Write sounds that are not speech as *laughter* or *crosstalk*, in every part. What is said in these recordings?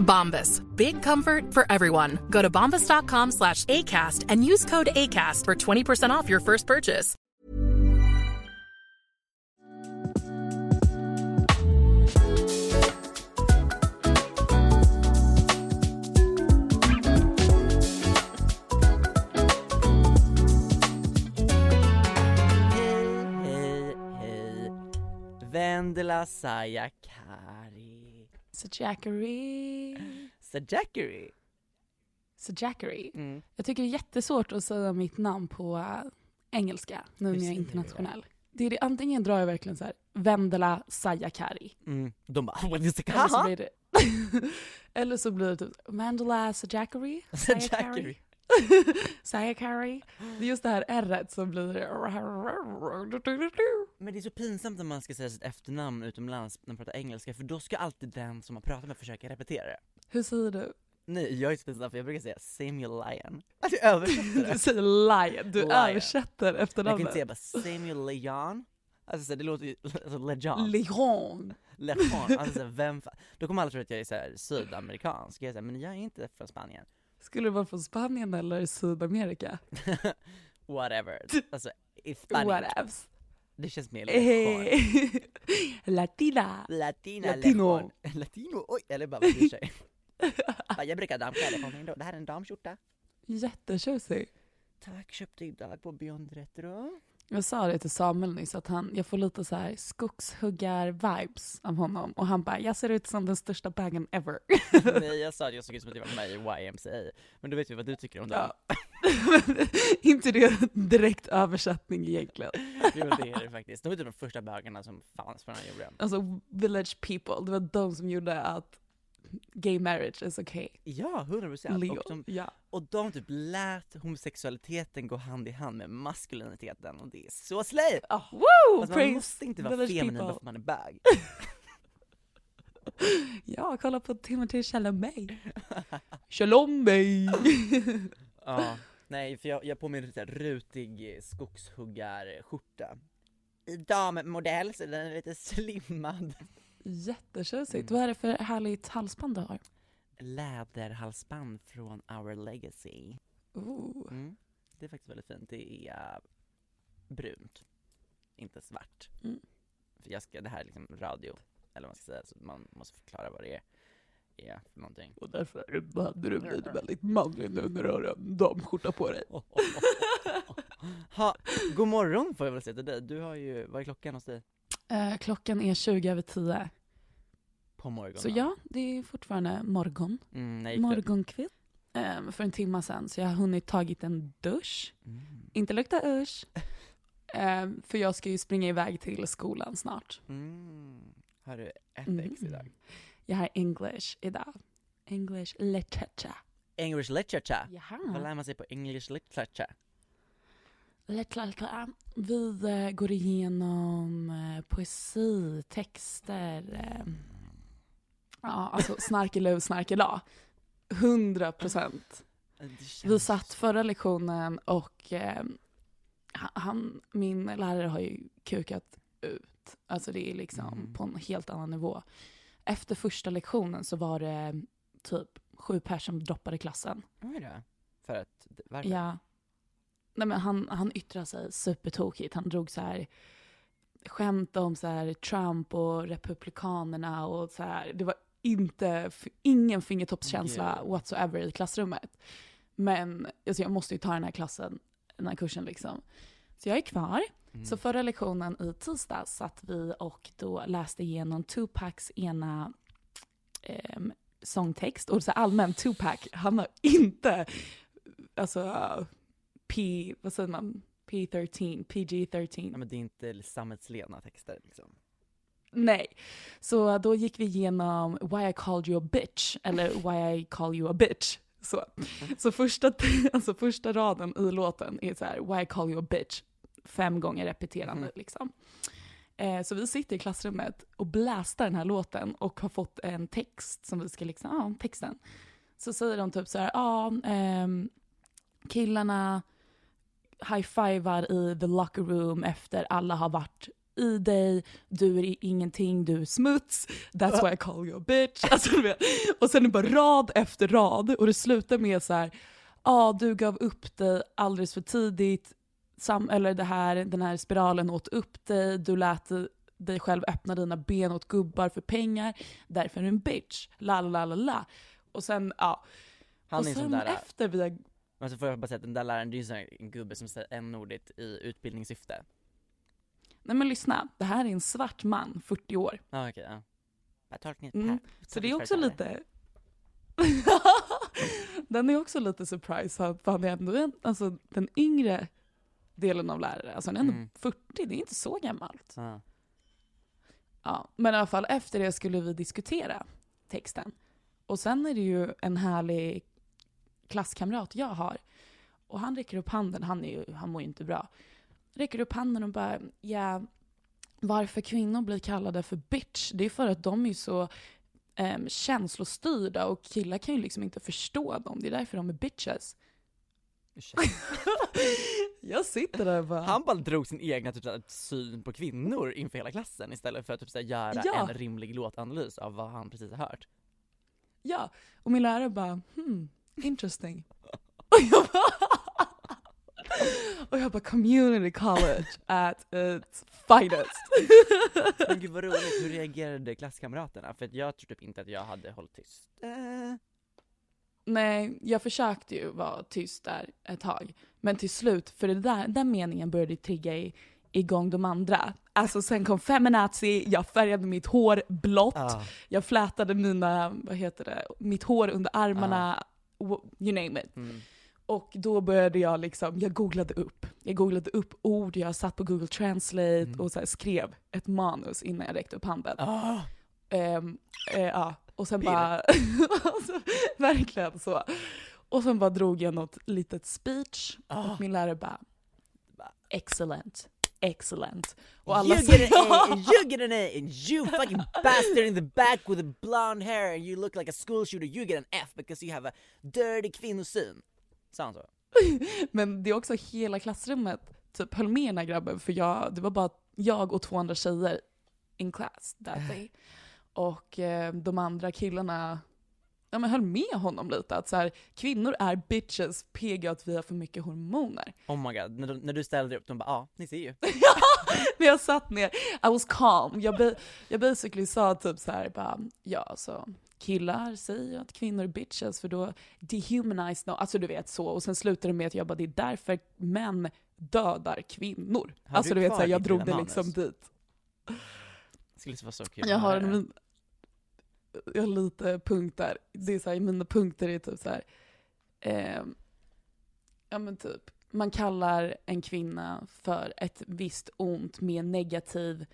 Bombas. Big comfort for everyone. Go to bombas.com slash ACAST and use code ACAST for 20% off your first purchase. Hej, hej, Sajackery. Sayakari. Sajackery. Mm. Jag tycker det är jättesvårt att säga mitt namn på äh, engelska nu när jag är internationell. Det är det, antingen drar jag verkligen så här Vendela Sayakari. Mm. De bara, what is Eller så it? *laughs* blir det, *laughs* eller så blir det typ Vendela Sajackery. *laughs* Sayakari. Sayakari. Det är just det här r som blir Men det är så pinsamt när man ska säga sitt efternamn utomlands när man pratar engelska för då ska alltid den som har pratat med försöka repetera det. Hur säger du? Nej, jag är så pinsam för jag brukar säga Samuel Lion. Alltså *laughs* jag översätter det. Du säger lion, du Lion. översätter Jag kan efternamnet. inte säga bara Samuel Leon. Alltså så det låter ju, *laughs* alltså Lejon. Leon. Lejon. Alltså vem fa- Då kommer alla tro att jag är så här sydamerikansk. Jag är så här, men jag är inte från Spanien. Skulle det vara från Spanien eller Sydamerika? *laughs* Whatever. *laughs* Alltså, i Spanien. Whatevs. Det känns mer lejon. Eh, *laughs* Latina. Latina Latino. lejon. Latino, oj, eller bara vad bryr sig. Jag brukar damkläder på mig. Det här är en damskjorta. Jättetjusig. Tack, köpte idag på Beyond Retro. Jag sa det till Samuel nyss att han, jag får lite så här skogshuggar-vibes av honom och han bara, jag ser ut som den största bagen ever. *laughs* Nej, jag sa att jag såg ut som att jag var med i YMCA. Men då vet vi vad du tycker om det. Ja. *laughs* Inte det direkt översättning egentligen. *laughs* Jo, det är det faktiskt. De var typ de första bögarna som fanns på den här jorden. Alltså village people, det var de som gjorde att gay marriage is okay. Ja, 100 procent. Och de, Ja. och de typ lät homosexualiteten gå hand i hand med maskuliniteten och det är så slay! Oh, woo! Alltså, man måste inte vara feminin bara för att man är bög. *laughs* Ja, kolla på Timothy Chalamet. Chalamet! *laughs* ja, nej för jag, jag har på mig en rutig skogshuggarskjorta. I dammodell så den är lite slimmad. Jättetjusigt. Mm. Vad är det för härligt halsband du har? Läderhalsband från Our Legacy. Ooh. Mm. Det är faktiskt väldigt fint. Det är uh, brunt, inte svart. Mm. För jag ska, det här är liksom radio, eller vad man ska säga, så man måste förklara vad det är, är för någonting. Och därför hade du blivit väldigt manlig nu när du har en damskjorta på dig. *laughs* ha, god morgon får jag väl säga till dig. Du har ju, vad är klockan hos dig? Eh, klockan är 20 över 10. På morgonen? Så ja, det är fortfarande morgon. Mm, du? Morgonkvitt. Eh, för en timme sedan, så jag har hunnit tagit en dusch. Mm. Inte lukta usch. *laughs* Eh, för jag ska ju springa iväg till skolan snart. Mm. Har du ett Mm. ex idag? Jag har English idag. English literature. English literature. Jaha. Vad lär man sig på English literature? Vi eh, går igenom eh, poesi, texter. Eh, ja, alltså snarkelöv, snarkela. 100 procent. Det Vi satt förra lektionen och han, min lärare har ju kukat ut. Alltså det är liksom Mm. på en helt annan nivå. Efter första lektionen så var det typ sju personer som droppade klassen. Oj då. För att, varför? Ja. Nej men han, han yttrade sig supertokigt. Han drog så här skämt om så här Trump och republikanerna och så här. Det var inte, ingen fingertoppskänsla Gud. whatsoever i klassrummet. Men alltså jag måste ju ta den här klassen, den här kursen liksom. Så jag är kvar. Mm. Så förra lektionen i tisdag satt vi och då läste igenom Tupacs ena ehm, sångtext. Och så allmänt, Tupac, han har inte, alltså, P, vad säger man, P13, PG-13. Ja, men det är inte sammetslena texter liksom. Nej. Så då gick vi igenom Why I called you a bitch, eller Why I call you a bitch. Så, så första, *laughs* alltså första raden i låten är så här, Why I call you a bitch, fem gånger repeterande Mhm. liksom. Eh, så vi sitter i klassrummet och blästar den här låten och har fått en text som vi ska liksom, ja, texten. Så säger de typ så här, ja, ehm, killarna high-fivar i the locker room efter alla har varit i dig, du är ingenting, du är smuts, that's why I call you a bitch. *laughs* Alltså. Och sen är det bara rad efter rad och det slutar med så här, ja du gav upp dig alldeles för tidigt, Sam, eller det här, den här spiralen åt upp dig, du lät dig själv öppna dina ben åt gubbar för pengar, därför är du en bitch, la la la la. Och sen, ja. Han och sen där, efter vi har men så får jag bara säga att den där läraren, det är ju sån här en gubbe som säger n-ordet i utbildningssyfte. Nej men lyssna, det här är en svart man, 40 år. Ja okej, ja. Mm, Så det är också lite... *laughs* den är också lite surprise, för han är ändå en, alltså, den yngre delen av lärare. Alltså han är ändå Mm. 40, det är inte så gammalt. Ja. Ja, men i alla fall efter det skulle vi diskutera texten. Och sen är det ju en härlig klasskamrat jag har. Och han räcker upp handen, han, är ju, han mår ju inte bra. Räcker upp handen och bara, ja, varför kvinnor blir kallade för bitch, det är för att de är så um, känslostyrda och killar kan ju liksom inte förstå dem. Det är därför de är bitches. Jag sitter där och bara... Han bara drog sin egna typ, såhär, syn på kvinnor inför hela klassen istället för att typ, såhär, göra Ja. en rimlig låtanalys av vad han precis har hört. Ja, och min lärare bara hmm, interesting. *laughs* och jag bara och jag bara community college at its finest. Men gud vad roligt, hur reagerade klasskamraterna? För jag tror typ inte att jag hade hållit tyst. Eh. Nej, jag försökte ju vara tyst där ett tag. Men till slut, för det där, den meningen började trigga i, igång de andra. Alltså sen kom feminazi, jag färgade mitt hår blått, Ah. jag flätade mina, vad heter det, mitt hår under armarna, w- you name it. Mm. Och då började jag liksom, jag googlade upp. Jag googlade upp ord, jag satt på Google Translate Mm. och så skrev ett manus innan jag räckte upp handen. Ah. Ehm, eh, ja, och sen Pirr. bara, *laughs* alltså, verkligen så. Och sen bara drog jag något litet speech Ah. och min lärare Bara, excellent, excellent. Och alla you get an A, and you get an A, and you fucking bastard in the back with the blonde hair and you look like a school shooter, you get an F because you have a dirty kvinnosyn. Sa han så? *laughs* Men det är också hela klassrummet typ höll med den här grabben för jag, det var bara jag och två andra tjejer in class that *sighs* day. Och eh, de andra killarna ja, men höll med honom lite. Att så här, kvinnor är bitches, PG att vi har för mycket hormoner. Oh my god, när, när du ställde upp, de bara ja, ni ser ju. *laughs* När jag satt ner, I was calm. Jag, jag basically sa typ så här, bara, ja så killar säger att kvinnor är bitches för då dehumanize no. Alltså du vet så. Och sen slutade det med att jag bara, det är därför män dödar kvinnor. Har alltså du du vet så här, jag drog det liksom manus? dit. Det skulle vara så kul Jag har, min, jag har lite punkter. Det är så här, mina punkter är typ så här. ehm, ja men typ, man kallar en kvinna för ett visst ont med negativ,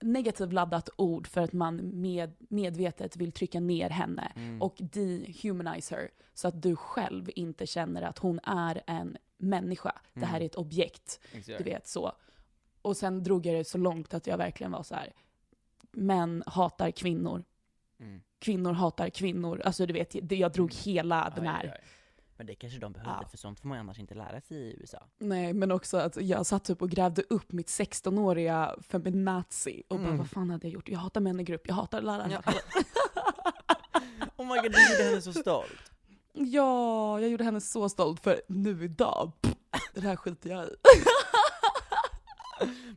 negativt laddat ord för att man med, medvetet vill trycka ner henne Mm. och dehumanize her så att du själv inte känner att hon är en människa. Det här är ett objekt. Exakt. Du vet så. Och sen drog jag det så långt att jag verkligen var så här. män hatar kvinnor. Mm. Kvinnor hatar kvinnor. Alltså du vet, jag drog hela den Aj, här. aj, aj. Men det kanske de behövde, Ja. för sånt får man annars inte lära sig i USA. Nej, men också att jag satt typ och grävde upp mitt 16-åriga feminazi och bara Mm. vad fan hade jag gjort? Jag hatar män i grupp, jag hatar lärare. Ja. *laughs* Oh my god, du gjorde henne så stolt. *laughs* ja, jag gjorde henne så stolt för nu idag, det här skiter jag i.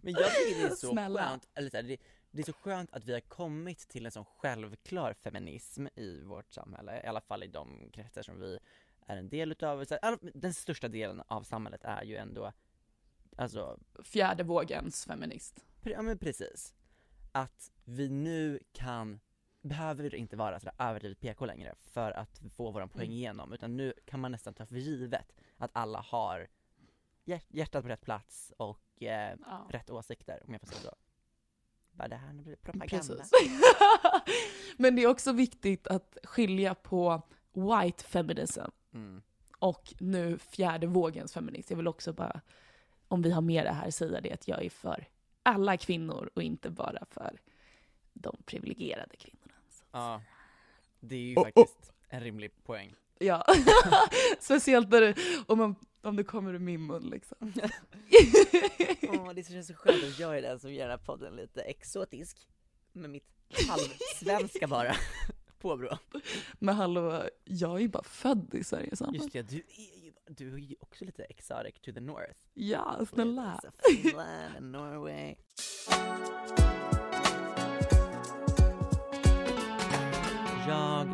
Men jag tycker det är så Snälla. skönt, eller så här, det, det är så skönt att vi har kommit till en sån självklar feminism i vårt samhälle, i alla fall i de kretsar som vi är en del utav. Så den största delen av samhället är ju ändå, alltså, Fjärde vågens feminist. ja men precis. Att vi nu kan, behöver inte vara sådär överdrivet PK längre för att få våran poäng Mm. igenom, utan nu kan man nästan ta för givet att alla har hjärt- hjärtat på rätt plats och eh, Ja. rätt åsikter, om jag får säga så. Bara det här, nu blir det propaganda. Precis. *laughs* Men det är också viktigt att skilja på white feminism Mm. och nu fjärde vågens feminist. Jag vill också bara, om vi har med det här, säga det att jag är för alla kvinnor och inte bara för de privilegierade kvinnorna. Så. Ja, det är ju Oh, faktiskt en rimlig poäng. Ja, *laughs* speciellt när det, om, man, om det kommer ur min mun liksom. *laughs* Åh, det känns så skönt att jag är den som gör den här podden lite exotisk, med mitt halvsvenska bara, *laughs* påbrå. Men hallå, jag är ju bara född i Sverige så. Just det, du är ju, du är ju också lite exotic to the north. Ja, snälla. Finland and Norway. Jag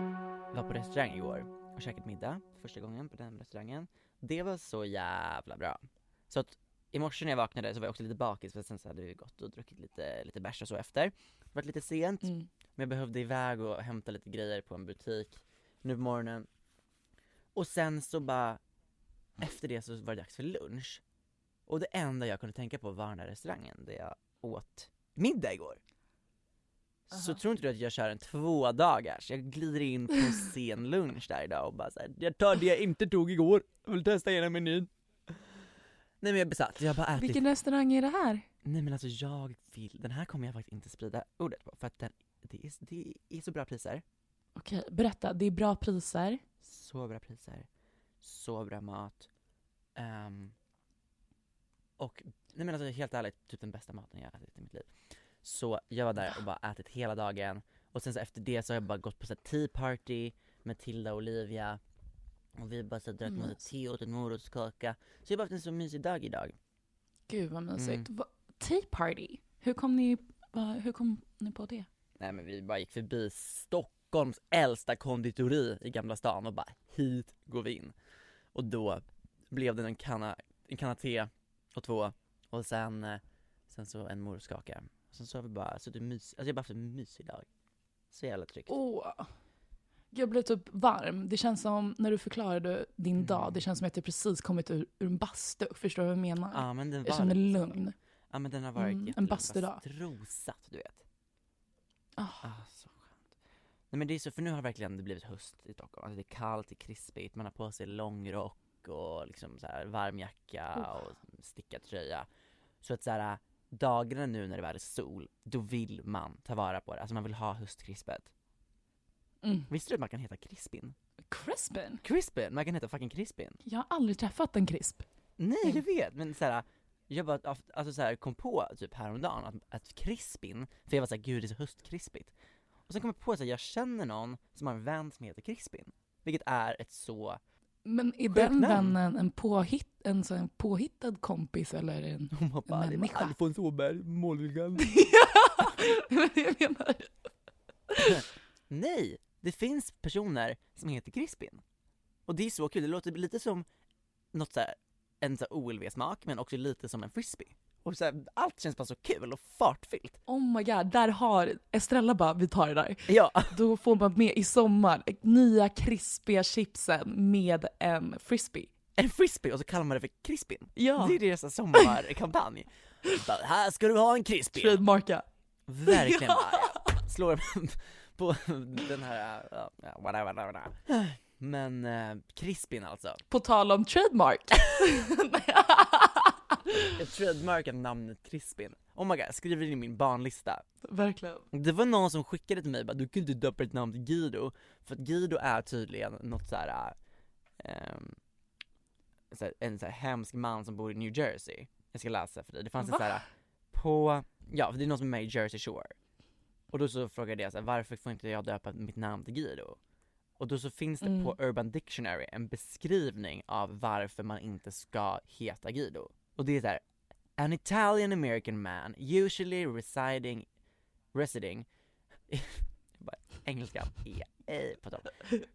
var på restaurang igår käkat middag första gången på den restaurangen. Det var så jävla bra. Så att i morse när jag vaknade så var jag också lite bakis för sen så hade vi gått och druckit lite, lite bärs och så efter. Det var lite sent, Mm. men jag behövde iväg och hämta lite grejer på en butik nu på morgonen. Och sen så bara, efter det så var det dags för lunch. Och det enda jag kunde tänka på var den där restaurangen där jag åt middag igår. Så tror inte du att jag kör en två dagars? Jag glider in på en *laughs* sen lunch där idag och bara såhär, jag tar det jag inte tog igår, jag vill testa hela menyn. Nej men jag är besatt, jag bara ätit Vilken restaurang är det här? Nej men alltså jag vill, den här kommer jag faktiskt inte sprida ordet på för att den, det, är, det är så bra priser, Okej, berätta. Det är bra priser. så bra priser, så bra mat. ehm, och, nej men alltså helt ärligt, typ den bästa maten jag har ätit i mitt liv. Så jag var där och bara ätit hela dagen och sen så efter det så har jag bara gått på så här tea party med Tilda och Olivia och vi bara så drack massa Nice. te och åt en morotskaka. Så jag har bara haft en så mysig dag idag. Gud vad mysigt. Mm. Va- Tea party? Hur kom ni, va, hur kom ni på det? Nej men vi bara gick förbi Stockholms äldsta konditori i Gamla stan och bara hit går vi in. Och då blev det en kanna, en kanna te och två och sen, eh, sen så en morotskaka. Sen så har vi bara suttit mys, alltså jag har bara haft en mysig dag. Så jävla tryggt. Åh. Jag blev typ varm. Det känns som, när du förklarade din Mm. dag, det känns som att jag precis kommit ur, ur en bastu. Förstår du vad jag menar? Ja men den var jag känner så. lugn. Ja men den har varit Mm, en jättelugn, bastudag. bara strosat du vet. Ah. Ah, så skönt. Nej men det är så, för nu har verkligen det blivit höst i Stockholm. Alltså det är kallt, det är krispigt, man har på sig långrock och liksom så här varm jacka Oh. och stickad tröja. Så att så här dagarna nu när det väl är sol, då vill man ta vara på det. Alltså man vill ha höstkrispet. Mm. Visste du att man kan heta Crispin? Crispin? Crispin! Man kan heta fucking Crispin. Jag har aldrig träffat en krisp. Nej Mm. jag vet, men så här, jag bara alltså så här, kom på typ häromdagen att, att Crispin, för jag var såhär gud det är så höstkrispigt. Och sen kom jag på att jag känner någon som har en vän som heter Crispin. Vilket är ett så, Men är den vännen en, påhitt, en sån påhittad kompis eller en... hon bara, bara det var människa. Alfons Åberg, det var det jag menar. *laughs* Nej! Det finns personer som heter Crispin. Och det är så kul, det låter lite som något så här, en så OLV-smak men också lite som en frisbee. Och så här, allt känns bara så kul och fartfyllt. Oh my god, där har Estrella bara, vi tar det där. Ja, Då får man med i sommar nya krispiga chipsen med en frisbee. en frisbee och så kallar man det för Crispin. Ja. Det är deras sommarkampanj. Bara, här ska du ha en Crispin. Trademarka. Verkligen Ja. bara, *laughs* slår på den här, ja, whatever, whatever. Men eh, Crispin alltså. På tal om trademark. *laughs* Jag trademarkar namnet Crispin. Oh my god, skriver in i min barnlista. Verkligen. Det var någon som skickade till mig bara, du kan inte döpa ditt namn till Guido, för att Guido är tydligen något såhär, um, så här, en så här hemsk man som bor i New Jersey. Jag ska läsa för dig, det fanns Va? en såhär, på, ja för det är någon som är med i Jersey Shore. Och då så frågade jag så här, varför får inte jag döpa mitt namn till Guido? Och då så finns det Mm. på Urban Dictionary en beskrivning av varför man inte ska heta Guido. Och det är An Italian American man usually residing, residing, *laughs* bara engelska, är ej på topp,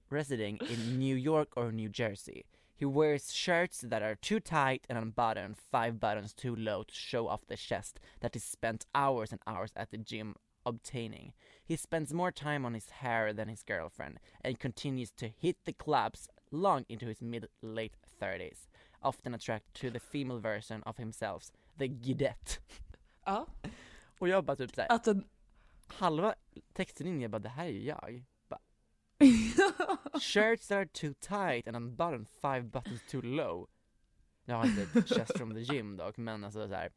residing in New York or New Jersey. He wears shirts that are too tight and unbuttoned, five buttons too low to show off the chest that he spent hours and hours at the gym obtaining. He spends more time on his hair than his girlfriend and continues to hit the clubs long into his mid late 30s, often attracted to the female version of himself, the Gidette. Ja. Och jag bara typ såhär, Att en... halva texten in, jag bara det här är ju jag. Bara, *laughs* Shirts that are too tight and unbuttoned five buttons too low. Jag har inte chest from the gym dock, men alltså så här.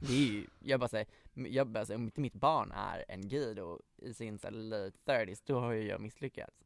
Det är ju, jag bara säger, jag bara säger, om inte mitt barn är en Guido i sin så här late 30s, då har ju jag misslyckats.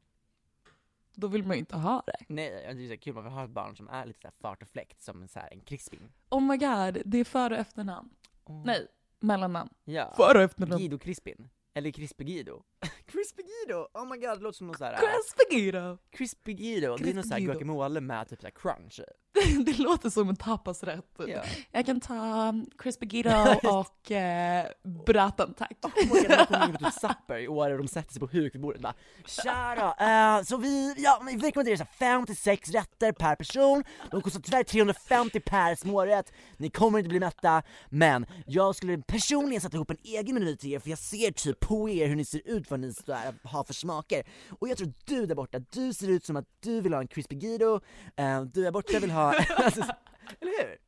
Då vill man ju inte ha det. Nej, det är så kul, man vill ha ett barn som är lite så här fart och fläkt, som så här en Crispin. Oh my god, det är för och efternamn. Åh. Nej, mellannamn. Ja. För och efternamn. Guido Crispin. Eller Crispy Guido. *laughs* Crispy Guido! Oh my god, det låter som någon såhär... Crispy Guido! Crispy Guido, det är någon såhär Guido. guacamole med typ såhär crunch. *laughs* Det låter som en tapasrätt. Ja. Jag kan ta um, Crispy Guido *laughs* och eh, Bratan tack. Oh my god, de kommer in på typ Supper i år och de sätter sig på huk vid bordet och bara Tja då, eh, så vi, ja vi rekommenderar så här 56 rätter per person De kostar tyvärr 350 per smårätt Ni kommer inte bli mätta Men jag skulle personligen sätta ihop en egen meny till er för jag ser typ på er hur ni ser ut vad ni så här har för smaker Och jag tror du där borta, du ser ut som att du vill ha en crispy guido eh, Du där borta vill ha, alltså, *laughs* *laughs* eller hur?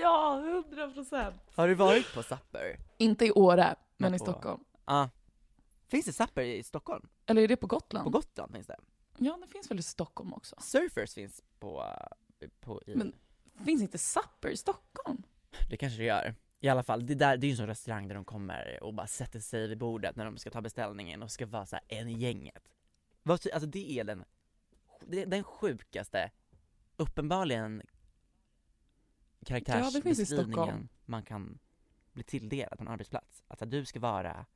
Ja, hundra procent. Har du varit på Supper? Inte i Åre, men i på- Stockholm. Ja Finns det Supper i Stockholm? Eller är det på Gotland? På Gotland finns det? Ja, det finns väl i Stockholm också. Surfers finns på, på i, Men finns inte Supper i Stockholm? det kanske det gör. I alla fall, det, där, det är ju en sån restaurang där de kommer och bara sätter sig vid bordet när de ska ta beställningen och ska vara så en i gänget. Alltså det är den, den sjukaste, uppenbarligen karaktärsbeskrivningen man kan bli tilldelad på en arbetsplats. Att du ska vara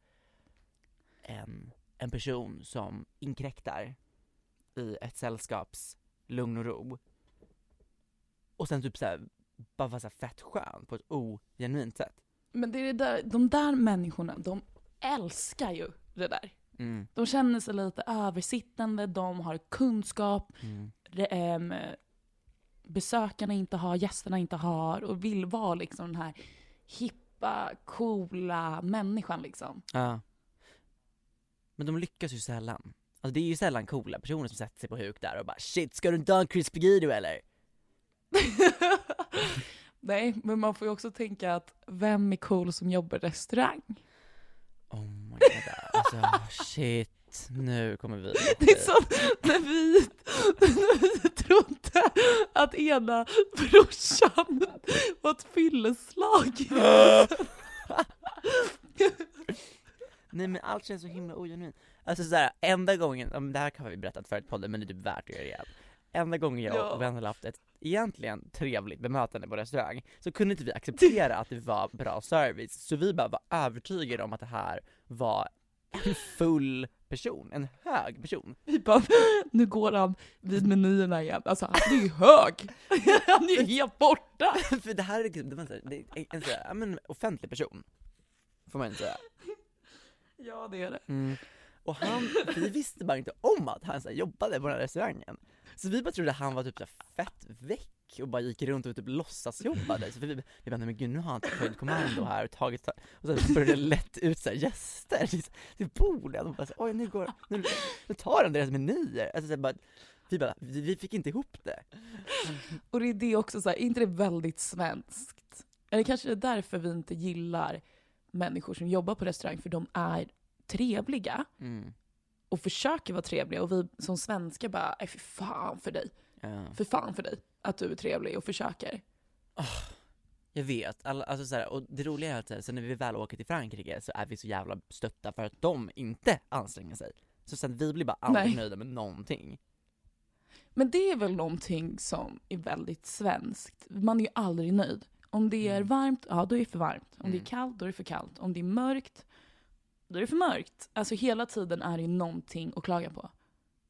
en, en person som inkräktar i ett sällskaps lugn och ro. Och sen typ såhär, bara vara så fett skön på ett ogenuint sätt. Men det är det där, de där människorna, de älskar ju det där. Mm. De känner sig lite översittande, de har kunskap, Mm. re- ehm, besökarna inte har, gästerna inte har och vill vara liksom den här hippa, coola människan liksom. Ja. Men de lyckas ju sällan. Alltså det är ju sällan coola personer som sätter sig på huk där och bara shit, ska du inte ha en crispy guido eller? *laughs* Nej, men man får ju också tänka att vem är cool som jobbar i restaurang? Oh my god, alltså shit, nu kommer vi Det är som när vi, när vi trodde att ena brorsan var ett fylleslag. *laughs* Nej men allt känns så himla ogenuint. Alltså såhär, enda gången, det här kan vi berättat förut i podden men det är typ värt att göra det igen. Enda gången jag Ja. och Wendela haft ett egentligen trevligt bemötande på restaurang så kunde inte vi acceptera att det var bra service, så vi bara var övertygade om att det här var en full person, en hög person. Vi bara, nu går han vid menyerna igen. Alltså han är ju hög. *laughs* Han är ju helt borta. *laughs* För det här är liksom, det var en, sån är en sån men offentlig person, får man inte säga. Ja det är det. Mm. Och han, vi visste bara inte om att han så här, jobbade på den här restaurangen. Så vi bara trodde han var typ så här, fett väck och bara gick runt och typ låtsasjobbade. Så vi, vi bara, nej men gud nu har han typ höjt kommando här och tagit, och så började det lätt ut så här, gäster till, till bordet. Och bara så, oj nu går, nu, nu tar han deras menyer. Alltså, så här, bara, vi bara, vi, vi fick inte ihop det. Och det är det också så här, är inte det väldigt svenskt? Eller kanske det är därför vi inte gillar människor som jobbar på restaurang för de är trevliga Mm. och försöker vara trevliga och vi som svenskar bara, är för fan för dig. Ja. För fan för dig att du är trevlig och försöker. Jag vet, alltså så här, och det roliga är att så sen när vi väl åker till Frankrike så är vi så jävla stötta för att de inte anstränger sig. Så sen vi blir bara aldrig nöjda med någonting. Men det är väl någonting som är väldigt svenskt. Man är ju aldrig nöjd. Om det är Mm. varmt, ja då är det för varmt. Om det Mm. är kallt, då är det för kallt. Om det är mörkt, då är det för mörkt. Alltså hela tiden är det ju någonting att klaga på.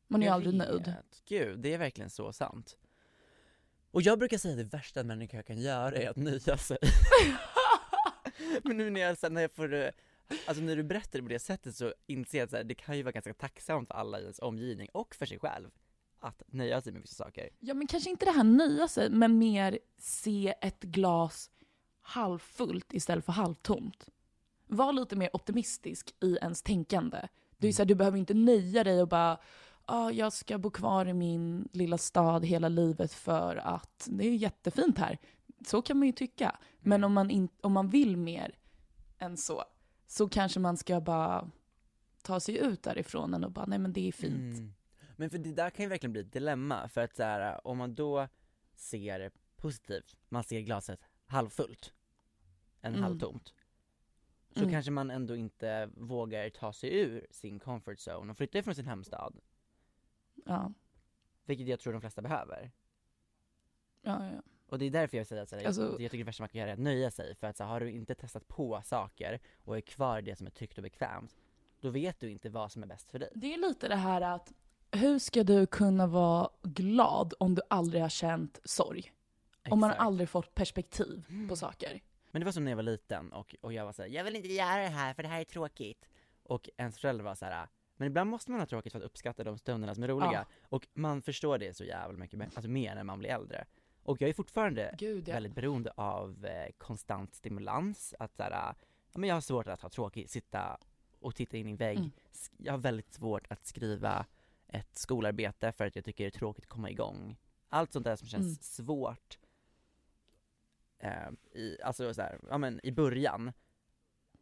Man är ju aldrig nöjd. Gud, det är verkligen så sant. Och jag brukar säga att det värsta en människa kan göra är att nöja sig. *laughs* Men nu när jag, sen när jag får, eh, alltså när du berättar det på det sättet så inser jag att här, det kan ju vara ganska tacksamt för alla i ens omgivning och för sig själv att nöja sig med vissa saker. Ja men kanske inte det här nöja sig, men mer se ett glas halvfullt istället för halvtomt. Var lite mer optimistisk i ens tänkande. Det är så här, du behöver inte nöja dig och bara ah, jag ska bo kvar i min lilla stad hela livet för att det är jättefint här. Så kan man ju tycka. Men om man, in, om man vill mer än så, så kanske man ska bara ta sig ut därifrån och bara, nej men det är fint. Mm. Men för det där kan ju verkligen bli ett dilemma, för att så här, om man då ser positivt, man ser glaset halvfullt, än Mm. halvtomt, så Mm. kanske man ändå inte vågar ta sig ur sin comfort zone och flytta ifrån sin hemstad, Ja. vilket jag tror de flesta behöver. Ja, ja. Och det är därför jag säger att så här, Alltså- jag, jag tycker det värsta man kan göra är att nöja sig, för att så här, har du inte testat på saker och är kvar i det som är tryggt och bekvämt, då vet du inte vad som är bäst för dig. Det är lite det här att hur ska du kunna vara glad om du aldrig har känt sorg? Om man Exakt. aldrig fått perspektiv på saker. Men det var som när jag var liten och, och jag var såhär, jag vill inte göra det här för det här är tråkigt. Och ens föräldrar var såhär, men ibland måste man ha tråkigt för att uppskatta de stunderna som är roliga. Ja. Och man förstår det så jävla mycket, mer- alltså mer när man blir äldre. Och jag är fortfarande Gud ja. väldigt beroende av eh, konstant stimulans, att såhär, ja men jag har svårt att ha tråkigt, sitta och titta in i en vägg. Mm. Jag har väldigt svårt att skriva ett skolarbete för att jag tycker det är tråkigt att komma igång. Allt sånt där som känns Mm. svårt eh, i, alltså så här, ja men i början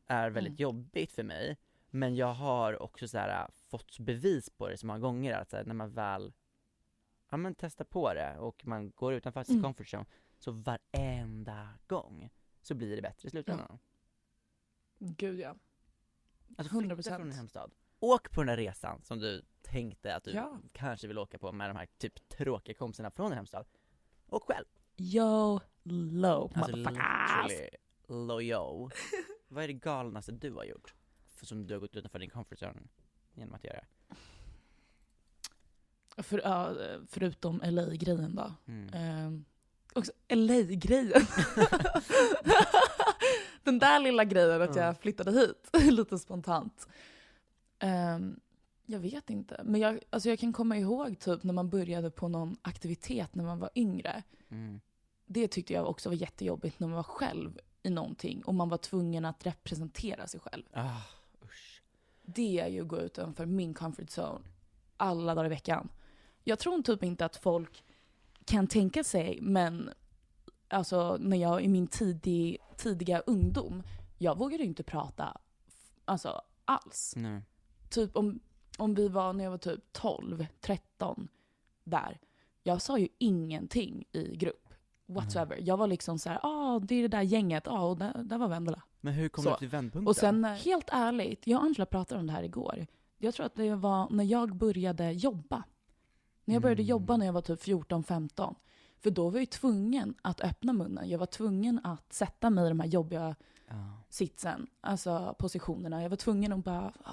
är väldigt Mm. jobbigt för mig men jag har också så här, fått bevis på det så många gånger att så här, när man väl ja men testar på det och man går utanför sin Mm. comfort zone så varenda gång så blir det bättre i slutändan. Gud ja. Alltså flytta 100%. från din hemstad. Åk på den där resan som du tänkte att du Ja. kanske vill åka på med de här typ tråkiga kompisarna från din hemstad. Och själv. Yo, low Alltså motherfuckers. loyo. *laughs* Vad är det galnaste du har gjort? För som du har gått utanför din comfort zone genom att göra? För, ja, förutom LA-grejen då. Mm. Ehm, också LA-grejen. *laughs* Den där lilla grejen att Ja. jag flyttade hit, *laughs* lite spontant. Ehm, jag vet inte, men jag, alltså jag kan komma ihåg typ när man började på någon aktivitet när man var yngre. Mm. Det tyckte jag också var jättejobbigt när man var själv i någonting och man var tvungen att representera sig själv. Ah, usch. Det är ju att gå utanför min comfort zone alla dagar i veckan. Jag tror typ inte att folk kan tänka sig, men alltså när jag i min tidig, tidiga ungdom, jag vågade inte prata alltså alls. Nej. Typ om, om vi var när jag var typ 12, 13, där. Jag sa ju ingenting i grupp. Whatsoever. Jag var liksom så här, ah det är det där gänget, ah och där, där var Vendela. Men hur kom Så. du till vändpunkten? Och sen, eh, helt ärligt, jag och Angela pratade om det här igår. Jag tror att det var när jag började jobba. När jag började Mm. jobba när jag var typ 14-15. För då var jag ju tvungen att öppna munnen. Jag var tvungen att sätta mig i de här jobbiga Ja. sitsen, alltså positionerna. Jag var tvungen att bara, ah,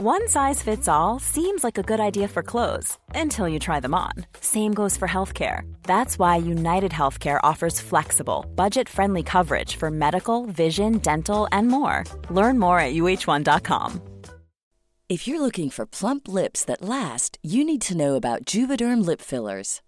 One size fits all seems like a good idea for clothes until you try them on. Same goes for healthcare. That's why United Healthcare offers flexible, budget friendly coverage for medical, vision, dental, and more. Learn more at uh1.com. If you're looking for plump lips that last, you need to know about Juvederm lip fillers.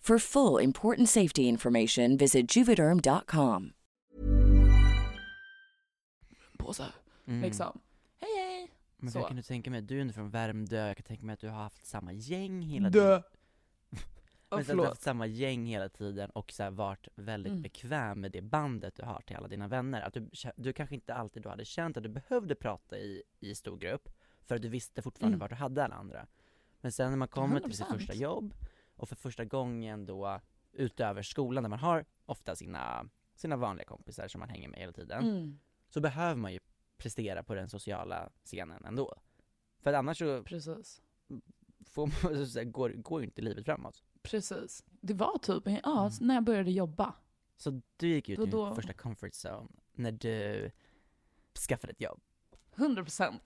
For full important safety information, visit juvederm.com. Påsar. Mm. Liksom. Hej hej! Men jag kan du tänka mig, du är från Värmdö, jag kan tänka mig att du har haft samma gäng hela Dö. tiden. Men du har haft samma gäng hela tiden och så här varit väldigt Mm. bekväm med det bandet du har till alla dina vänner. Att du, du kanske inte alltid då hade känt att du behövde prata i, i stor grupp, för att du visste fortfarande Mm. var du hade alla andra. Men sen när man kommer till sitt 100%. första jobb, och för första gången då utöver skolan där man har ofta sina, sina vanliga kompisar som man hänger med hela tiden, Mm. så behöver man ju prestera på den sociala scenen ändå. För att annars så Precis. får man, *laughs* så här, går, går ju inte livet framåt. Precis. Det var typ, ja, Mm. när jag började jobba. Så du gick ut Då- i din då- första comfort zone när du skaffade ett jobb. 100 procent.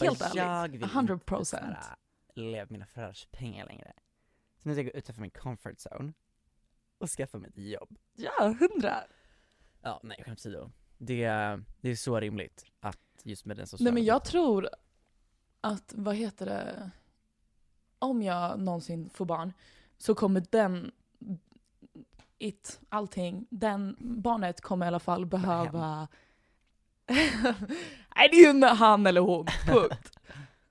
Helt bara, ärligt. jag vill 100%. inte med mina föräldrars pengar längre. Så nu ska jag gå utanför min comfort zone och skaffa mig ett jobb. Ja, 100. Ja, nej skämt åsido. Det, det är så rimligt att just med den sociala Nej men jag tror att, vad heter det, om jag någonsin får barn så kommer den, it, allting, den, barnet kommer i alla fall behöva *laughs* Nej det är ju han eller hon, punkt. *laughs*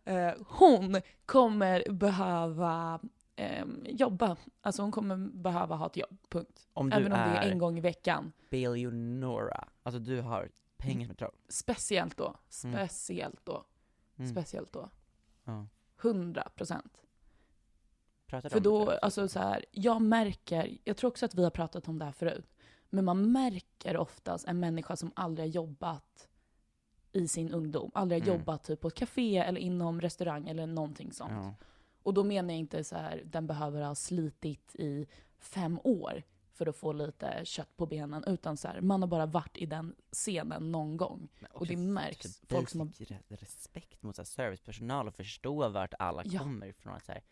Eh, hon kommer behöva ehm, jobba, alltså hon kommer behöva ha ett jobb, punkt. Om Även om det är en gång i veckan. Billionora, alltså du har pengar som ett troll. Speciellt då, Mm. speciellt då, Mm. speciellt då. Ja. 100 procent. För då, alltså så här, jag märker, jag tror också att vi har pratat om det här förut, men man märker oftast en människa som aldrig har jobbat i sin ungdom, aldrig har Mm. jobbat typ på ett café eller inom restaurang eller någonting sånt. Ja. Och då menar jag inte så här, den behöver ha slitit i fem år för att få lite kött på benen, utan så här, man har bara varit i den scenen någon gång. Men Och det också märks. för Folk som har respekt mot så här, servicepersonal och förstå vart alla Ja. kommer ifrån. Att, så här,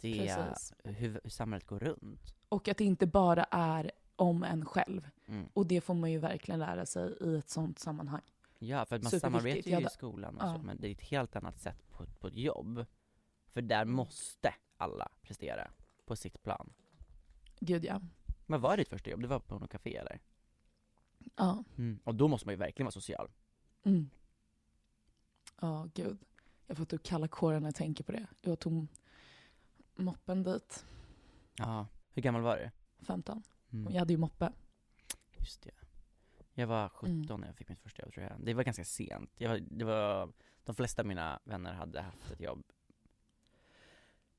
det hur, hur samhället går runt. Och att det inte bara är om en själv. Mm. Och det får man ju verkligen lära sig i ett sånt sammanhang. Ja, för att man samarbetar ju i skolan och Ja. så, men det är ett helt annat sätt på, på ett jobb. För där Mm. måste alla prestera på sitt plan. Gud ja. Men vad var ditt första jobb? Du var på något café eller? Ja. Mm. Och då måste man ju verkligen vara social. Mm. Ja, gud. Jag får typ kalla kårar när jag tänker på det. Jag tog moppen dit, Ja. Hur gammal var du? 15. Mm. Jag hade ju moppe. Just det. Jag var 17 Mm. när jag fick mitt första jobb tror jag. Det var ganska sent. Jag det var, de flesta av mina vänner hade haft ett jobb.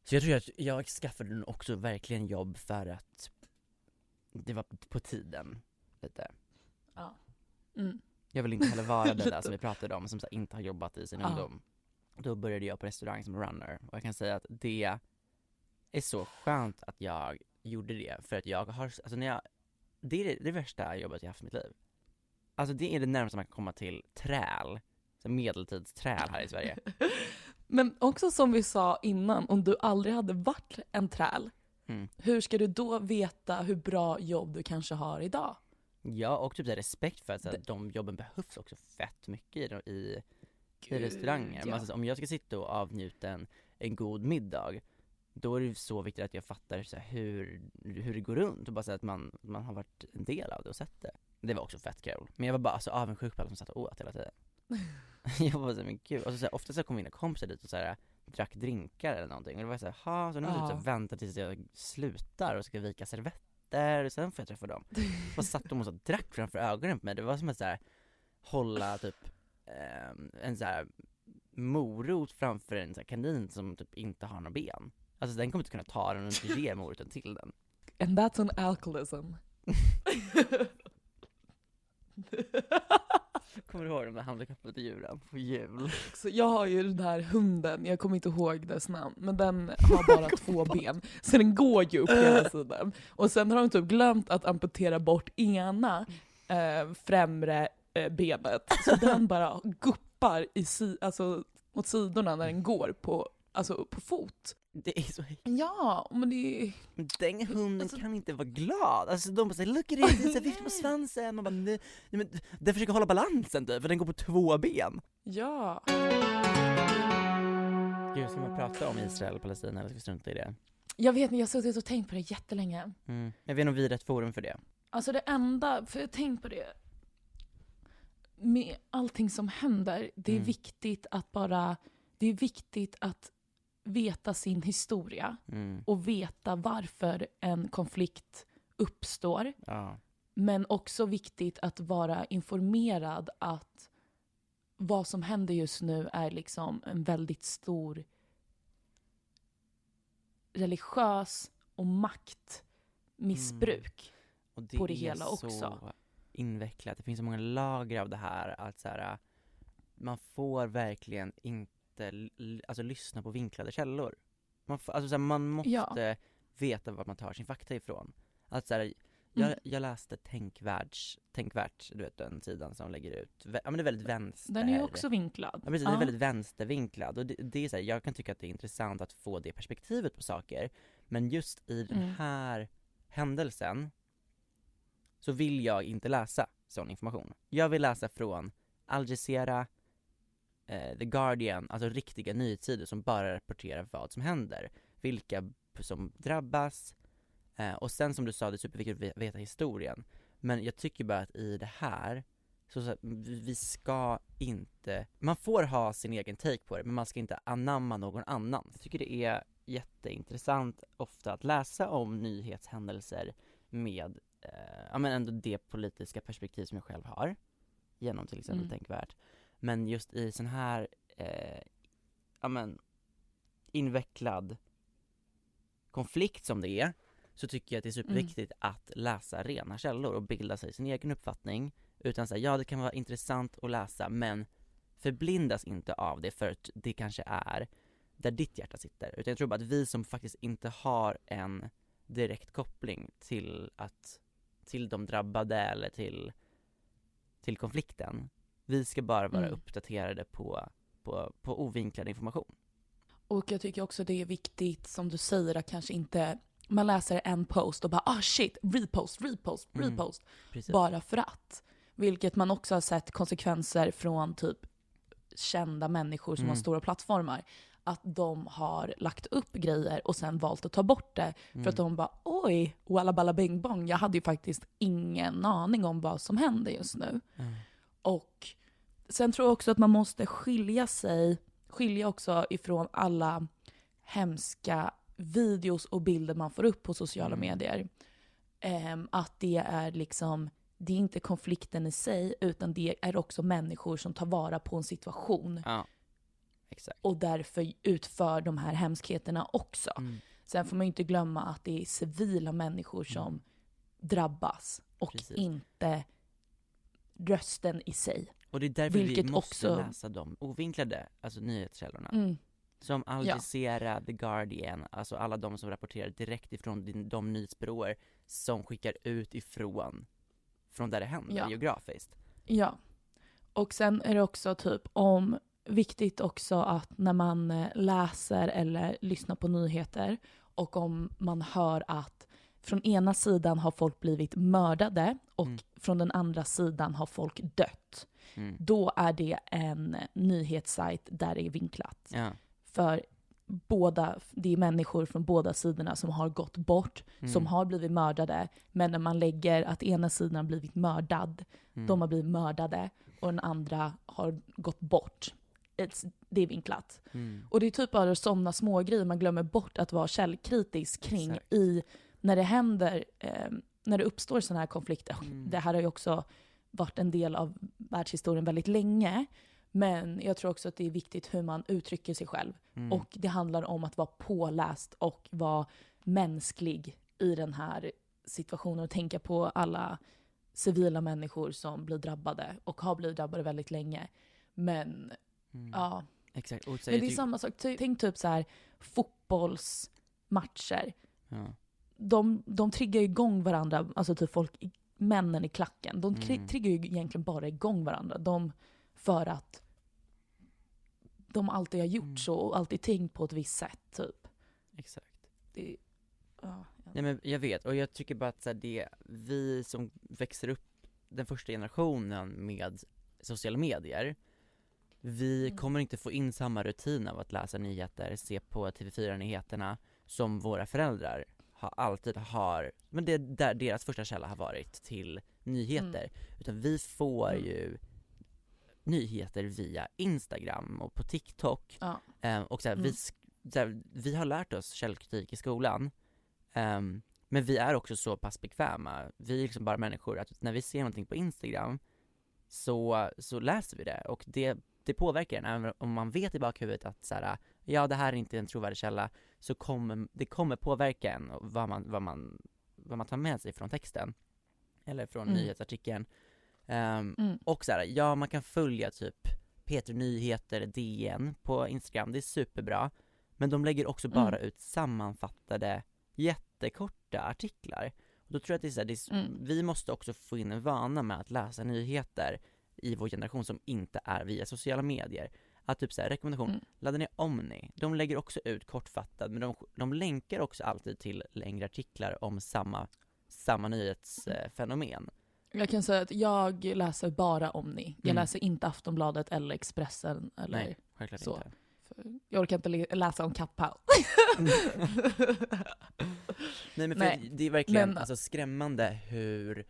Så jag tror att jag skaffade nog också verkligen jobb för att det var på tiden, lite. Ja. Mm. Jag vill inte heller vara den *laughs* där som vi pratade om, som så inte har jobbat i sin Ja. ungdom. Då började jag på restaurang som runner och jag kan säga att det är så skönt att jag gjorde det för att jag har, alltså när jag, det är det, det värsta jobbet jag haft i mitt liv. Alltså det är det närmaste man kan komma till träl, så medeltidsträl här i Sverige. *laughs* Men också som vi sa innan, om du aldrig hade varit en träl, Mm. hur ska du då veta hur bra jobb du kanske har idag? Ja, och typ så här respekt för att så här, de jobben behövs också fett mycket i, i, i Gud, restauranger. ja. Men alltså, om jag ska sitta och avnjuta en, en god middag, då är det så viktigt att jag fattar så här, hur, hur det går runt och bara så här, att man, man har varit en del av det och sett det. Det var också fett kul. Men jag var bara alltså, avundsjuk på alla som satt och åt hela tiden. *laughs* jag var såhär, men gud. Och så, så här, ofta så kom mina kompisar dit och så här, drack drinkar eller någonting och det var såhär, ha så nu måste jag Ja. typ vänta tills jag slutar och ska vika servetter och sen får jag träffa dem. *laughs* Och satt de och så drack framför ögonen på mig, det var som att så här, hålla typ ehm, en så här morot framför en så här kanin som typ inte har några ben. Alltså den kommer inte kunna ta den och inte ge *laughs* moroten till den. And that's an alcoholism. Kommer du ihåg de där handikappade djuren på jul? Så jag har ju den här hunden, jag kommer inte ihåg dess namn, men den har bara *laughs* två ben. Så den går ju upp hela tiden. Och sen har de typ glömt att amputera bort ena eh, främre eh, benet. Så den *laughs* bara guppar i si, alltså, åt sidorna när den går på, alltså, på fot. Det är så Ja, men det är... Men den hunden Alltså- kan inte vara glad, alltså de bara säger 'look at it' här, viftar på svansen, man bara nej, nej men den försöker hålla balansen typ, för den går på två ben. Ja. Gud, ska man prata om Israel och Palestina eller ska vi strunta i det? Jag vet inte, jag har suttit och tänkt på det jättelänge. Mm. Jag vet inte om vi är rätt forum för det. Alltså det enda, för jag har tänkt på det, med allting som händer, det är Mm. viktigt att bara, det är viktigt att veta sin historia Mm. och veta varför en konflikt uppstår. Ja. Men också viktigt att vara informerad att vad som händer just nu är liksom en väldigt stor religiös och maktmissbruk. Och det på det är hela så också. invecklat, det finns så många lager av det här att så här, man får verkligen inte l- alltså, lyssna på vinklade källor. Man, alltså, så här, man måste Ja. veta var man tar sin fakta ifrån. Att, så här, jag, Mm. jag läste Tänkvärlds, Tänkvärt, du vet den sidan som lägger ut, ja men det är väldigt vänster Den är ju också vinklad. Ja precis, den är väldigt vänstervinklad och det, det är så här, jag kan tycka att det är intressant att få det perspektivet på saker Men just i den Mm. här händelsen så vill jag inte läsa sån information Jag vill läsa från Al Jazeera, eh, The Guardian, alltså riktiga nyhetssidor som bara rapporterar vad som händer Vilka som drabbas eh, och sen som du sa, det är superviktigt att ve- veta historien Men jag tycker bara att i det här så, så vi ska inte, man får ha sin egen take på det men man ska inte anamma någon annan. Jag tycker det är jätteintressant ofta att läsa om nyhetshändelser med, eh, ja men ändå det politiska perspektiv som jag själv har genom till exempel Mm. Tänkvärt. Men just i sån här, eh, ja men invecklad konflikt som det är så tycker jag att det är superviktigt att läsa rena källor och bilda sig sin egen uppfattning. Utan säga ja det kan vara intressant att läsa men förblindas inte av det för att det kanske är där ditt hjärta sitter. Utan jag tror bara att vi som faktiskt inte har en direkt koppling till att till de drabbade eller till till konflikten vi ska bara vara Mm. uppdaterade på, på, på ovinklad information Och jag tycker också det är viktigt, som du säger, att kanske inte man läser en post och bara ah shit, repost, repost, Mm. repost. Precis. Bara för att. Vilket man också har sett konsekvenser från typ kända människor som Mm. har stora plattformar. Att de har lagt upp grejer och sen valt att ta bort det. För Mm. att de bara oj, walla balla bing bong. Jag hade ju faktiskt ingen aning om vad som händer just nu. Mm. Och sen tror jag också att man måste skilja sig, skilja också ifrån alla hemska videos och bilder man får upp på sociala Mm. medier. Ehm, att det är liksom, det är inte konflikten i sig, utan det är också människor som tar vara på en situation Ja, exakt och därför utför de här hemskheterna också. Mm. Sen får man ju inte glömma att det är civila människor som drabbas och Precis. inte rösten i sig. Och det är därför Vilket vi måste också- läsa de ovinklade, alltså nyhetskällorna. Mm. Som Al Ja. Jazeera, The Guardian, alltså alla de som rapporterar direkt ifrån de nyhetsbyråer som skickar ut ifrån, från där det händer Ja. geografiskt. Ja. Och sen är det också typ om viktigt också att när man eh, läser eller lyssnar på nyheter och om man hör att från ena sidan har folk blivit mördade och Mm. från den andra sidan har folk dött. Mm. Då är det en nyhetssajt där det är vinklat. Ja. För båda, det är människor från båda sidorna som har gått bort, som Mm. har blivit mördade. Men när man lägger att ena sidan har blivit mördad, Mm. de har blivit mördade och den andra har gått bort. It's, det är vinklat. Mm. Och det är typ bara sådana små grejer man glömmer bort att vara källkritisk kring Exakt. i när det händer, eh, när det uppstår sådana här konflikter. Mm. Det här har ju också varit en del av världshistorien väldigt länge. Men jag tror också att det är viktigt hur man uttrycker sig själv. Mm. Och det handlar om att vara påläst och vara mänsklig i den här situationen och tänka på alla civila människor som blir drabbade och har blivit drabbade väldigt länge. Men Mm. ja, Exakt. Men det är tyck- samma sak. Tänk typ så här fotbollsmatcher. ja. De, de triggar ju igång varandra, alltså typ folk, männen i klacken. De Mm. triggar ju egentligen bara igång varandra. De, för att de alltid har gjort Mm. så och alltid tänkt på ett visst sätt typ. Exakt. Det, ja, ja. Nej men jag vet, och jag tycker bara att så här, det, vi som växer upp den första generationen med sociala medier, vi Mm. kommer inte få in samma rutin av att läsa nyheter, se på TV4-nyheterna som våra föräldrar har alltid har, men det är där deras första källa har varit till nyheter. Utan vi får Mm. ju nyheter via Instagram och på TikTok Ja. Eh, och så här, vi, Mm. sk- så här, vi har lärt oss källkritik i skolan, Ehm, men vi är också så pass bekväma, vi är liksom bara människor, att när vi ser någonting på Instagram så, så läser vi det och det, det påverkar en, även om man vet i bakhuvudet att så här, ja det här är inte en trovärdig källa, så kommer det kommer påverka en och vad man, vad man, vad man tar med sig från texten, eller från Mm. nyhetsartikeln. Ehm, Mm. och så här, ja man kan följa typ Peter Nyheter, DN på Instagram, det är superbra. Men de lägger också Mm. bara ut sammanfattade jättekorta artiklar. Och då tror jag att det är så här, det är, Mm. vi måste också få in en vana med att läsa nyheter i vår generation som inte är via sociala medier. Att typ såhär, rekommendation, Mm. ladda ner Omni. De lägger också ut kortfattat, men de, de länkar också alltid till längre artiklar om samma, samma nyhetsfenomen. Jag kan säga att jag läser bara Omni. Jag Mm. läser inte Aftonbladet eller Expressen. Eller, Nej, självklart så. inte. för jag orkar inte läsa om kattpaus. *laughs* Nej men för Nej, det är verkligen men- alltså, skrämmande hur,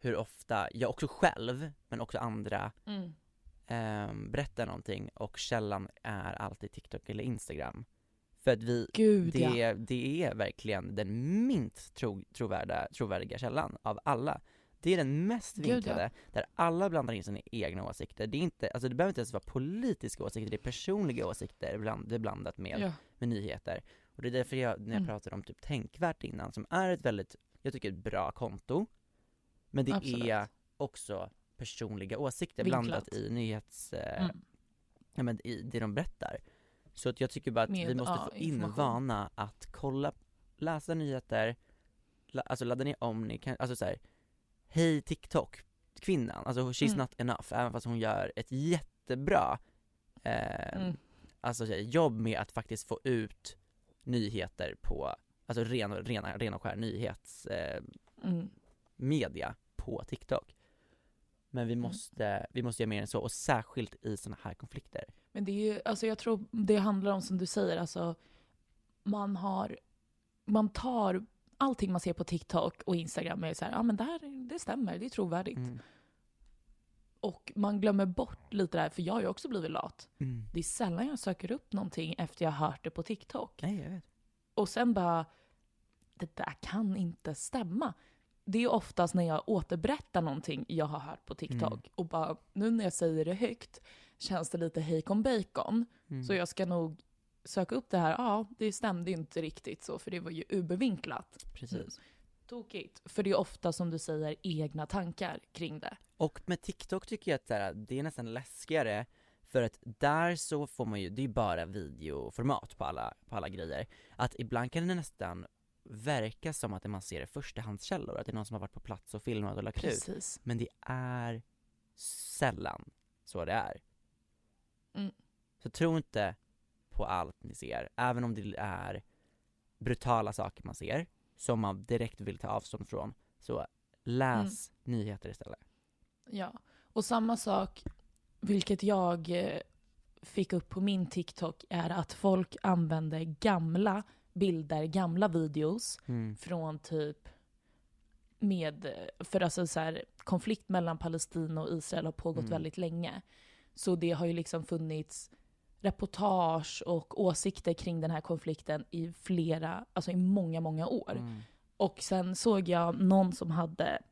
hur ofta jag också själv, men också andra, Mm. Ehm, berättar någonting och källan är alltid TikTok eller Instagram. För att vi, Gud det, ja. det är verkligen den minst tro, trovärda, trovärdiga källan av alla. Det är den mest Gud, ja. vinklade, där alla blandar in sina egna åsikter. Det är inte, alltså det behöver inte ens vara politiska åsikter, det är personliga åsikter bland, blandat med ja. med nyheter. Och det är därför jag, när jag Mm. pratade om typ Tänkvärt innan, som är ett väldigt, jag tycker ett bra konto, men det Absolut. är också personliga åsikter Vinklat. blandat i nyhets, eh, Mm. ja, men i det de berättar. Så att jag tycker bara att vi Med, måste ja, få in vana att kolla, läsa nyheter, la, alltså ladda ner Omni, kan, alltså såhär, hej TikTok, kvinnan, alltså she's Mm. not enough, även fast hon gör ett jättebra eh, Mm. alltså jobb med att faktiskt få ut nyheter på, alltså ren, rena, ren och skär nyhetsmedia eh, Mm. på TikTok. Men vi måste, vi måste göra mer än så, och särskilt i sådana här konflikter. Men det är ju, alltså jag tror det handlar om som du säger, alltså man har, man tar allting man ser på TikTok och Instagram är så här, ja men det här, det stämmer, det är trovärdigt. Mm. Och man glömmer bort lite där, för jag har ju också blivit lat. Mm. Det är sällan jag söker upp någonting efter jag har hört det på TikTok. Nej, jag vet. Och sen bara, det där kan inte stämma. Det är oftast när jag återberättar någonting jag har hört på TikTok Mm. och bara, nu när jag säger det högt känns det lite hejkon bacon. Mm. Så jag ska nog söka upp det här. Ja, det stämde ju inte riktigt så, för det var ju ubervinklat. Precis. tokigt. För det är ofta som du säger egna tankar kring det. Och med TikTok tycker jag att det är nästan läskigare för att där så får man ju, det är ju bara videoformat på alla, på alla grejer. Att ibland kan det nästan verka som att man ser förstahandskällor, att det är någon som har varit på plats och filmat och lagt ut. Precis. Men det är sällan så det är. Mm. Så tro inte på allt ni ser, även om det är brutala saker man ser, som man direkt vill ta avstånd från, så läs nyheter istället. Ja, och samma sak, vilket jag eh, fick upp på min TikTok, är att folk använder gamla bilder, gamla videos Mm. från typ med, för alltså så här, konflikt mellan Palestina och Israel har pågått Mm. väldigt länge. Så det har ju liksom funnits reportage och åsikter kring den här konflikten i flera, alltså i många, många år. Mm. Och sen såg jag någon som hade,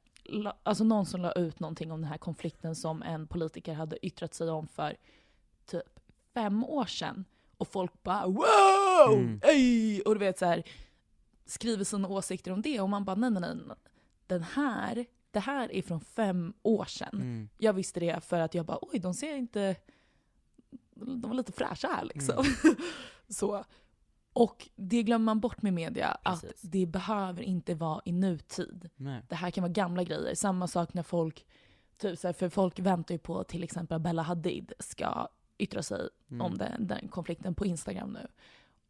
alltså någon som la ut någonting om den här konflikten som en politiker hade yttrat sig om för typ fem år sedan. Och folk bara wow! Mm. Ey! Och du vet så här skriver sina åsikter om det och man bara nej, nej, nej. Den här, det här är från fem år sedan. Mm. Jag visste det för att jag bara oj, de ser inte... De var lite fräscha här liksom. Mm. *laughs* så. Och det glömmer man bort med media, Precis. att det behöver inte vara i nutid. Nej. Det här kan vara gamla grejer. Samma sak när folk, typ så här, för folk väntar ju på till exempel Bella Hadid ska yttra sig Mm. om den, den konflikten på Instagram nu.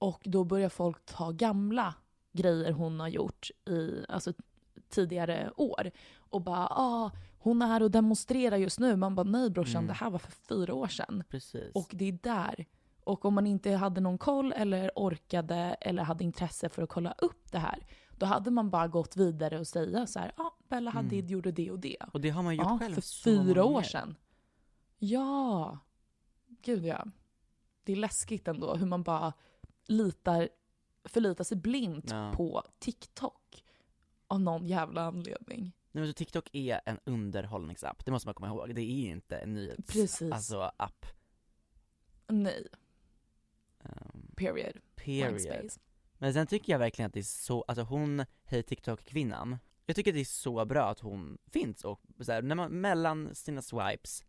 Och då börjar folk ta gamla grejer hon har gjort i alltså, tidigare år och bara ah, hon är här och demonstrerar just nu. Man bara nej brorsan, Mm. det här var för fyra år sedan. Precis. Och det är där. Och om man inte hade någon koll eller orkade eller hade intresse för att kolla upp det här, då hade man bara gått vidare och säga så här, ja, ah, Bella Mm. Hadid gjorde det och det. Och det har man gjort Ja, själv för fyra år sedan. Ja. Gud ja. Det är läskigt ändå hur man bara litar, förlitar sig blint Ja. på TikTok. Av någon jävla anledning. Nej men så TikTok är en underhållningsapp, det måste man komma ihåg. Det är inte en nyhets, Precis. alltså app. Nej, Um, period. Period. Men sen tycker jag verkligen att det är så, alltså hon, hej TikTok-kvinnan, jag tycker det är så bra att hon finns och så här, när man, mellan sina swipes,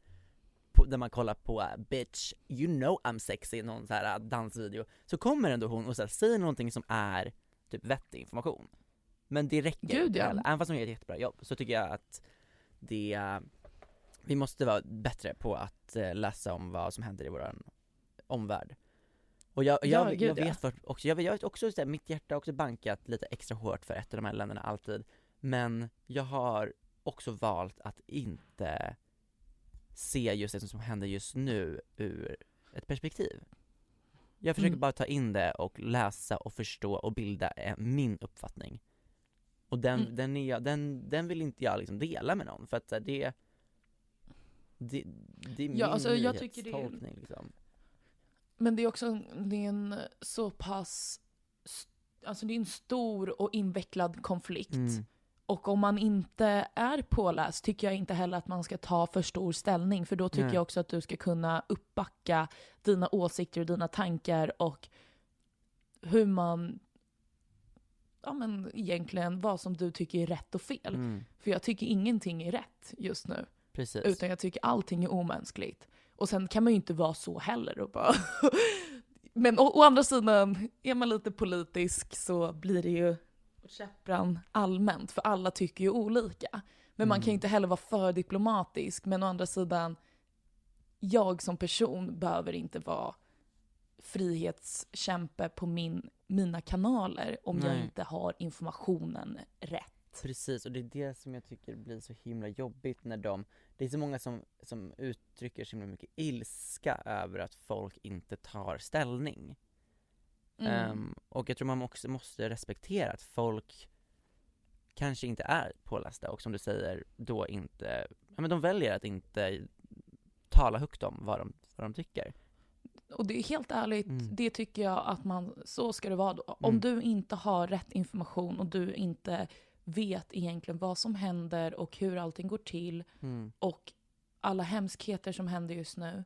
på, när man kollar på uh, bitch, you know I'm sexy, någon så här uh, dansvideo, så kommer ändå hon och så här, säger någonting som är typ vettig information. Men det räcker Gud, ja. även fast hon gör ett jättebra jobb, så tycker jag att det, uh, vi måste vara bättre på att läsa om vad som händer i våran omvärld. Och jag, Ja, jag, jag, ja. vet för, också, jag, jag vet också, så här, mitt hjärta har också bankat lite extra hårt för ett av de här länderna alltid, men jag har också valt att inte se just det som händer just nu ur ett perspektiv. Jag försöker Mm. bara ta in det och läsa och förstå och bilda eh, min uppfattning. Och den, Mm. den, är jag, den, den vill inte jag liksom dela med någon för att det, det, det är min Ja, alltså, jag tycker det är- liksom. Men det är också det är en så pass... Alltså det är en stor och invecklad konflikt. Mm. Och om man inte är påläst tycker jag inte heller att man ska ta för stor ställning. För då tycker Nej. jag också att du ska kunna uppbacka dina åsikter och dina tankar och hur man... Ja men egentligen vad som du tycker är rätt och fel. Mm. För jag tycker ingenting är rätt just nu. Precis. Utan jag tycker allting är omänskligt. Och sen kan man ju inte vara så heller och bara... *laughs* Men å, å andra sidan, är man lite politisk så blir det ju käppran allmänt, för alla tycker ju olika. Men man kan ju Mm. inte heller vara för diplomatisk, men å andra sidan, jag som person behöver inte vara frihetskämpe på min, mina kanaler om jag Nej. inte har informationen rätt. Precis, och det är det som jag tycker blir så himla jobbigt när de, det är så många som, som uttrycker så himla mycket ilska över att folk inte tar ställning. Mm. Ehm, och jag tror man också måste respektera att folk kanske inte är pålästa och som du säger, då inte, ja men de väljer att inte tala högt om vad de, vad de tycker. Och det är helt ärligt, Mm. det tycker jag att man, så ska det vara då. Om Mm. du inte har rätt information och du inte vet egentligen vad som händer och hur allting går till Mm. och alla hemskheter som händer just nu,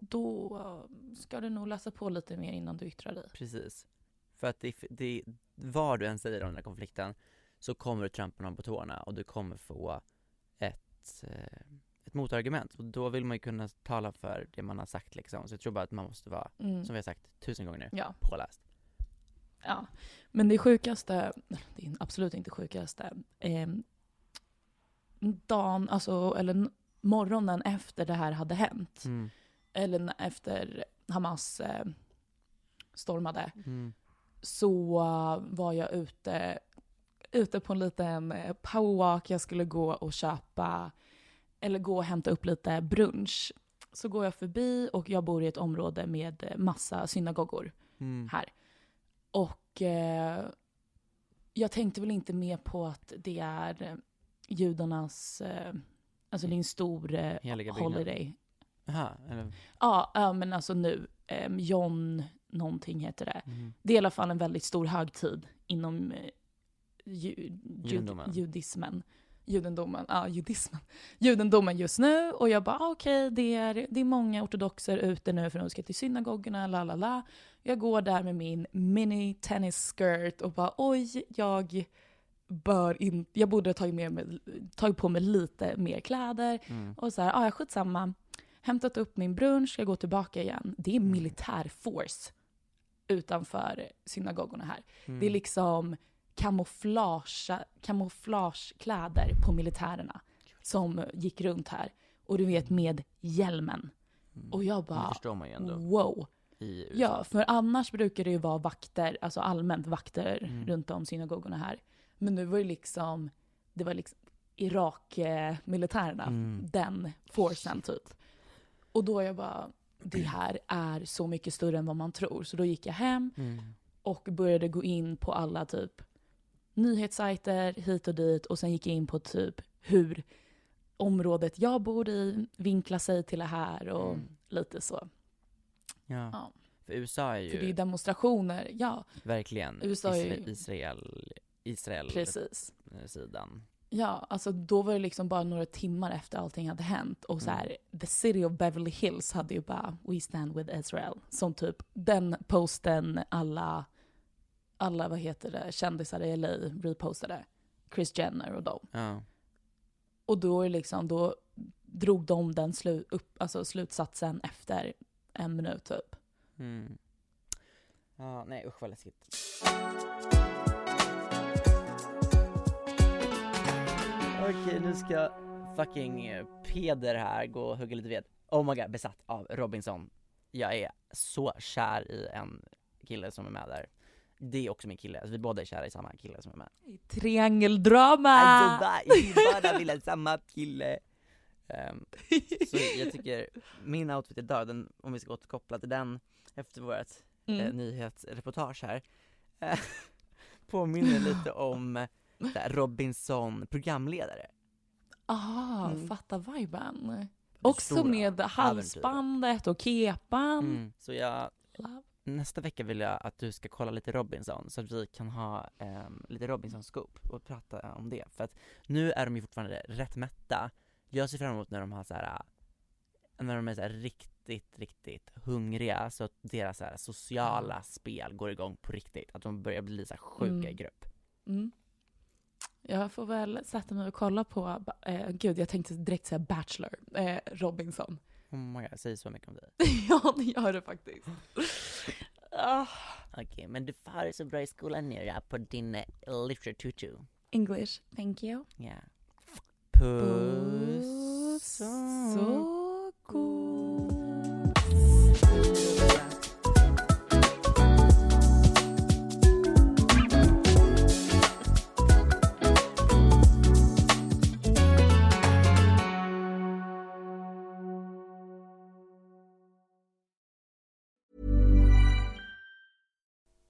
då eh, ska du nog läsa på lite mer innan du yttrar dig. Precis. För att det, det, vad du än säger om den här konflikten, så kommer du trampa någon på tårna och du kommer få ett, eh, ett motargument och då vill man ju kunna tala för det man har sagt liksom. Så jag tror bara att man måste vara, Mm. som vi har sagt tusen gånger nu, Ja. påläst. Ja, men det sjukaste, det är absolut inte sjukaste, eh, dagen, alltså, eller morgonen efter det här hade hänt, Mm. Eller efter Hamas eh, stormade, Mm. så eh, var jag ute, ute på en liten eh, powerwalk. Jag skulle gå och köpa, eller gå och hämta upp lite brunch. Så går jag förbi och jag bor i ett område med eh, massa synagogor Mm. här. Och eh, jag tänkte väl inte mer på att det är judarnas, eh, alltså det är en stor eh, holiday. Jaha, eller? Ja, ja, men alltså nu, eh, John någonting heter det. Mm. Det är i alla fall en väldigt stor högtid inom eh, ju, jud, Judendomen. judismen. Judendomen, ja judismen. Judendomen just nu och jag bara ah, okej det, är, det är många ortodoxer ute nu för de ska till synagogorna, la la la. Jag går där med min mini tennis skirt och bara oj jag bör in, jag borde ha tagit, med mig, tagit på mig lite mer kläder. Mm. Och så här, ah, ja skitsamma. Hämtat upp min brunch, jag går tillbaka igen. Det Mm. är militär force utanför synagogorna här. Mm. Det är liksom kamouflage, kamouflagekläder på militärerna som gick runt här. Och du vet med hjälmen. Och jag Mm. Bara, wow. Ja, för annars brukar det ju vara vakter, alltså allmänt vakter Mm. runt om synagogorna här. Men nu var det liksom, det var liksom Irak-militärerna, Mm. den forcen typ. Och då jag bara, det här är så mycket större än vad man tror. Så då gick jag hem Mm. och började gå in på alla typ nyhetssajter hit och dit och sen gick jag in på typ hur området jag bor i vinklar sig till det här och Mm. lite så. Ja. Ja. För USA är ju För det är demonstrationer, ja verkligen USA är ju- Isra- Israel, Israel precis. eh, sidan. Ja, alltså då var det liksom bara några timmar efter allting hade hänt och så här, the city of Beverly Hills hade ju bara We stand with Israel. Som typ den posten alla, alla vad heter det, kändisar i LA repostade. Chris Jenner och dem. Ja. Och då är liksom, då drog de den slu, upp, alltså slutsatsen efter en minut typ. Mm. Ja, nej usch vad läskigt. Okej, nu ska fucking eh, Peder här gå och hugga lite ved. Oh my god, besatt av Robinson. Jag är så kär i en kille som är med där. Det är också min kille, alltså vi båda är kära i samma kille som är med. Triangeldrama! Alltså bara, vi båda vill ha samma kille. Ehm, så jag tycker, min outfit idag, den, om vi ska återkoppla till den efter vårt eh, Mm. nyhetsreportage här, eh, *laughs* påminner lite om eh, här Robinson programledare. Ah, Mm. fatta viben. Också med halsbandet och kepan. Mm. Så jag, nästa vecka vill jag att du ska kolla lite Robinson så att vi kan ha ehm, lite Robinson-scoop och prata om det. För att nu är de ju fortfarande rätt mätta. Jag ser fram emot när de har så här när de är så här riktigt, riktigt hungriga så att deras så här sociala spel går igång på riktigt. Att de börjar bli så här sjuka Mm. i grupp. Mm. Jag får väl sätta mig och kolla på, eh, gud jag tänkte direkt säga Bachelor, eh, Robinson. Oh my God, säg så mycket om dig. *laughs* ja, det gör det faktiskt. Ah, Okej, men du har det så bra i skolan nu ja, på din eh, literature tutu. English, thank you. Ja. Puss Så god.